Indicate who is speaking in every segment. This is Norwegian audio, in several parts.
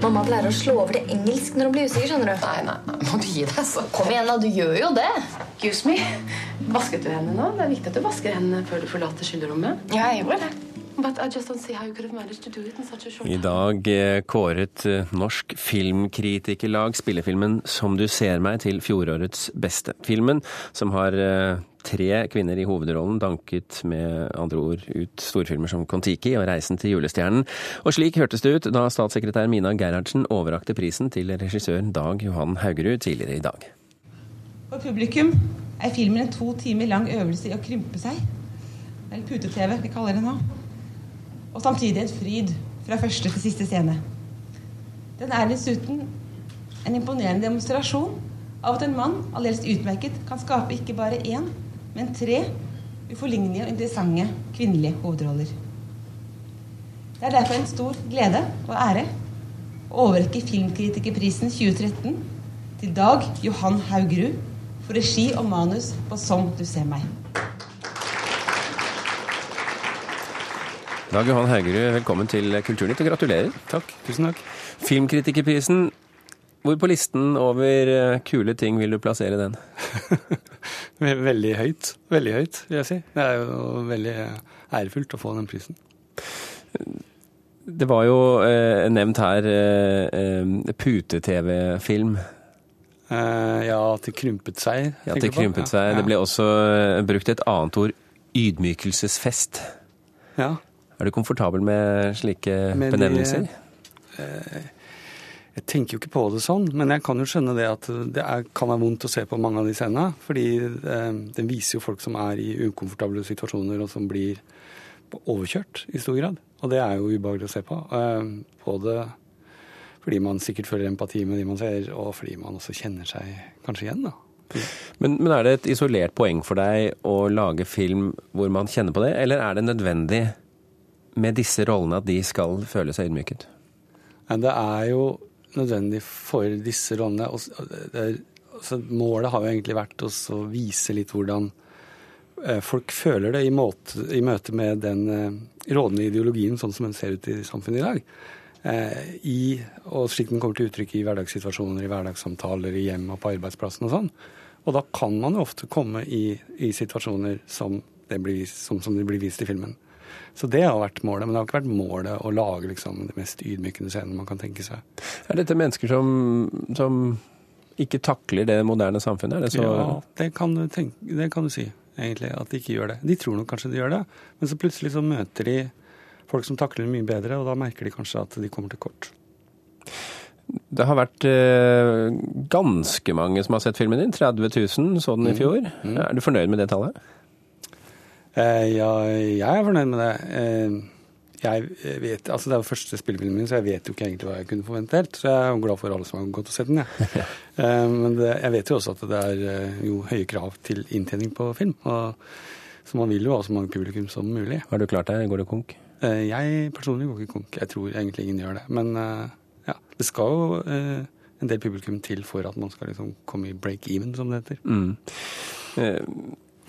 Speaker 1: Mamma pleier å slå over til engelsk når hun blir usikker. skjønner du?
Speaker 2: Nei, nei, nei, må du gi deg, så.
Speaker 1: Kom igjen, da. Du gjør jo det.
Speaker 2: Excuse me. Vasket du hendene nå? Det er viktig at du vasker hendene før du forlater skylderommet.
Speaker 1: Ja, jeg gjorde det.
Speaker 2: I just don't see how you could have managed to do it in such a short
Speaker 3: I dag eh, kåret eh, Norsk Filmkritikerlag spillefilmen 'Som du ser meg' til fjorårets beste. Filmen, som har eh, tre kvinner i hovedrollen, danket med andre ord ut storfilmer som 'Kon-Tiki' og 'Reisen til julestjernen'. Og slik hørtes det ut da statssekretær Mina Gerhardsen overrakte prisen til regissør Dag Johan Haugerud tidligere i dag.
Speaker 4: For publikum er filmen en to timer lang øvelse i å krympe seg. Eller pute-TV, vi kaller det nå. Og samtidig en fryd fra første til siste scene. Den er dessuten en imponerende demonstrasjon av at en mann, aldeles utmerket, kan skape ikke bare én, men tre uforlignelige og interessante kvinnelige hovedroller. Det er derfor en stor glede og ære å overrekke Filmkritikerprisen 2013 til Dag Johan Haugerud for regi og manus på 'Som du ser meg'.
Speaker 3: Dag Johan Haugerud, velkommen til Kulturnytt, og gratulerer.
Speaker 5: Takk. Tusen takk.
Speaker 3: Filmkritikerprisen, hvor på listen over eh, kule ting vil du plassere den?
Speaker 5: Veldig høyt. Veldig høyt, vil jeg si. Det er jo veldig ærefullt å få den prisen.
Speaker 3: Det var jo eh, nevnt her eh, eh pute-TV-film.
Speaker 5: Eh, ja, til krympet seg.
Speaker 3: Ja, til krympet seg. Ja, ja. Det ble også eh, brukt et annet ord. Ydmykelsesfest.
Speaker 5: Ja.
Speaker 3: Er du komfortabel med slike med benevnelser?
Speaker 5: De, eh, jeg tenker jo ikke på det sånn, men jeg kan jo skjønne det at det er, kan være vondt å se på mange av de scenene. Fordi eh, den viser jo folk som er i ukomfortable situasjoner, og som blir overkjørt i stor grad. Og det er jo ubehagelig å se på. Eh, både fordi man sikkert føler empati med de man ser, og fordi man også kjenner seg kanskje igjen, da.
Speaker 3: Men, men, er det et isolert poeng for deg å lage film hvor man kjenner på det, eller er det nødvendig med disse rollene at de skal føle seg ydmyket?
Speaker 5: Det er jo nødvendig for disse rollene. Altså, målet har jo egentlig vært å vise litt hvordan eh, folk føler det i, måte, i møte med den eh, rådende ideologien sånn som den ser ut i samfunnet i dag. Eh, I, og slik den kommer til uttrykk i hverdagssituasjoner, i hverdagssamtaler, i hjem og på arbeidsplassen og sånn. Og da kan man jo ofte komme i, i situasjoner som det, blir, som, som det blir vist i filmen. Så det har vært målet, men det har ikke vært målet å lage liksom, det mest ydmykende scenen man kan tenke seg.
Speaker 3: Er dette mennesker som, som ikke takler det moderne samfunnet? Det
Speaker 5: så... Ja, det kan, tenke, det kan, du si, egentlig. At de ikke gjør det. De tror nok kanskje de gjør det, men så plutselig så møter de folk som takler det mye bedre, og da merker de kanskje at de kommer til kort.
Speaker 3: Det har vært eh, ganske mange som har sett filmen din. 30 000 så den i mm. fjor. Mm. Mm. Er du fornøyd med det tallet?
Speaker 5: Eh, ja, jeg er fornøyd med det. Eh, jeg vet, altså Det er jo første spillefilmen min, så jeg vet jo ikke egentlig hva jeg kunne forvente helt. Så jeg er glad for alle som har gått og sett den. Ja. Eh, men det, jeg vet jo også at det er jo høye krav til inntjening på film. Og, så man vil jo ha så mange publikum som mulig.
Speaker 3: Har du klart det? Går du konk?
Speaker 5: Jeg personlig går ikke konk. Jeg tror egentlig ingen gjør det. Men ja, det skal jo en del publikum til for at man skal liksom komme i break even, som det heter.
Speaker 3: Mm.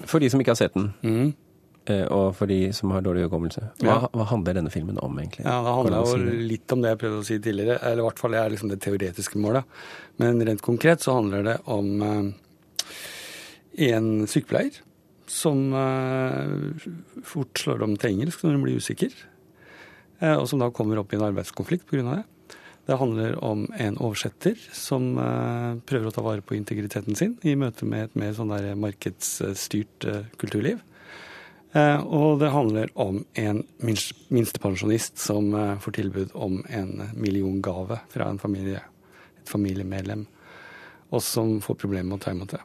Speaker 3: For de som ikke har sett den. Mm. Eh, og for de som har dårlig hukommelse. Hva, ja. hva, handler denne filmen om, egentlig?
Speaker 5: Ja, Det handler jo litt om det jeg prøvde å si tidligere. Eller i hvert fall det er liksom det teoretiske målet. Men rent konkret så handler det om eh, en sykepleier som eh, fort slår om til engelsk når hun blir usikker. eh, og som da kommer opp i en arbeidskonflikt pga. det. Det handler om en oversetter som prøver å ta vare på integriteten sin i møte med et mer sånn der markedsstyrt kulturliv. Eh, og det handler om en minstepensjonist som eh, får tilbud om en milliongave fra en familie, et familiemedlem, og som får problemer med å ta imot det.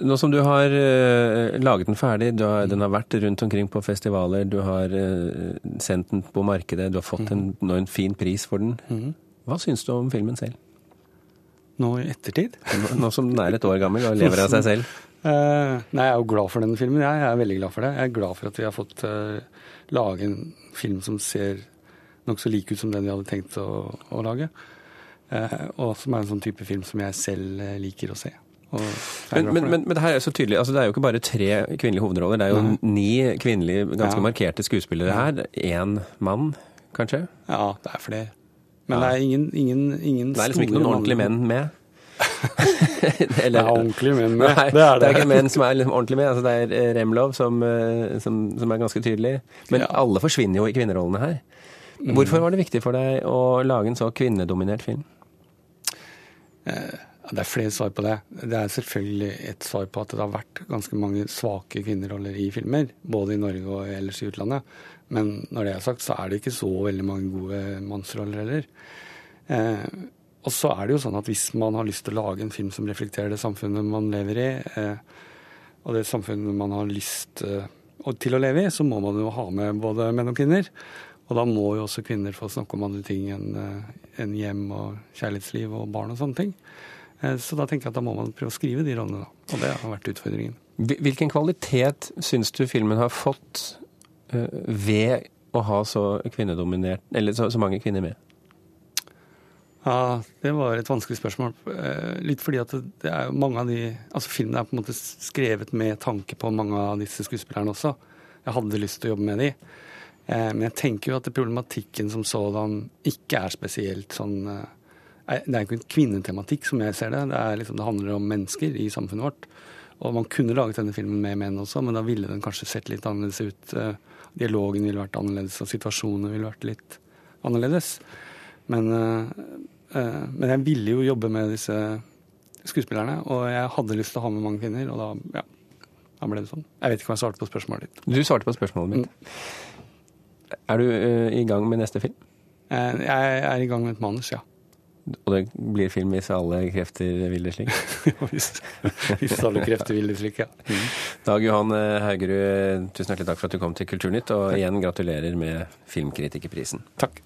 Speaker 3: Nå som du har uh, laget den ferdig, har, den har vært rundt omkring på festivaler, du har sendt den på markedet, du har fått en, mhm. en fin pris for den. Mm. Hva syns du om filmen selv?
Speaker 5: Nå i ettertid?
Speaker 3: Nå, som den er et år gammel og lever av seg selv?
Speaker 5: Uh, nei, Jeg er jo glad for denne filmen. Jeg, jeg er veldig glad for det. Jeg er glad for at vi har fått uh, lage en film som ser nokså lik ut som den vi hadde tenkt å, å lage. Uh, og som er en sånn type film som jeg selv liker å se.
Speaker 3: Men, men, men, men, det her er så tydelig, altså det er jo ikke bare tre kvinnelige hovedroller. Det er jo Nei. ni kvinnelige, ganske ja. markerte skuespillere her. Én mann, kanskje?
Speaker 5: Ja, det er flere. Men
Speaker 3: Ja.
Speaker 5: det er ingen, ingen, ingen
Speaker 3: Det er liksom ikke noen ordentlige menn med.
Speaker 5: Det er ordentlige menn med.
Speaker 3: Nei,
Speaker 5: det er det.
Speaker 3: ikke menn som er liksom ordentlig med. Altså, det er eh, Remlov som, eh, som, som er ganske tydelig. Men
Speaker 5: Ja.
Speaker 3: alle forsvinner jo i kvinnerollene her. Hvorfor var det viktig for deg å lage en så kvinnedominert film?
Speaker 5: Det er flere svar på det. Det er selvfølgelig et svar på at det har vært ganske mange svake kvinneroller i filmer, både i Norge og ellers i utlandet. Men når det er sagt, så er det ikke så veldig mange gode mannsroller heller. Eh, og så er det jo sånn at hvis man har lyst til å lage en film som reflekterer det samfunnet man lever i, eh, og det samfunnet man har lyst eh, til å leve i, så må man jo ha med både menn og kvinner. Og da må jo også kvinner få snakke om andre ting enn en hjem og kjærlighetsliv og barn og sånne ting. Eh, Så da tenker jeg at da må man prøve å skrive de rollene, da. Og det har vært utfordringen.
Speaker 3: Hvilken kvalitet syns du filmen har fått eh, ved å ha så kvinnedominert Eller så, så mange kvinner med?
Speaker 5: Ja, det var et vanskelig spørsmål. Eh, Litt fordi at det- er jo mange av de Altså filmen er på en måte skrevet med tanke på mange av disse skuespillerne også. Jeg hadde lyst til å jobbe med de. Eh, Men jeg tenker jo at problematikken som sådan ikke er spesielt sånn eh, Det er ikke en kvinnetematikk, som jeg ser det. Det, liksom, det handler om mennesker i samfunnet vårt. Og man kunne laget denne filmen med menn også, men da ville den kanskje sett litt annerledes ut. Dialogen ville vært annerledes, og situasjonen ville vært litt annerledes. Men, eh, eh, men jeg ville jo jobbe med disse skuespillerne, og jeg hadde lyst til å ha med mange kvinner, og da, ja, da ble det sånn. Jeg vet ikke om jeg svarte på spørsmålet ditt.
Speaker 3: Du svarte på spørsmålet mitt. Er du eh, i gang med neste film?
Speaker 5: Jeg er i gang med et manus, ja.
Speaker 3: Og det blir film hvis alle krefter vil det slik?
Speaker 5: hvis, hvis alle krefter vil det slik, ja.
Speaker 3: Dag Johan eh, Haugerud, tusen hjertelig takk for at du kom til Kulturnytt, og igjen gratulerer med Filmkritikerprisen.
Speaker 5: Takk.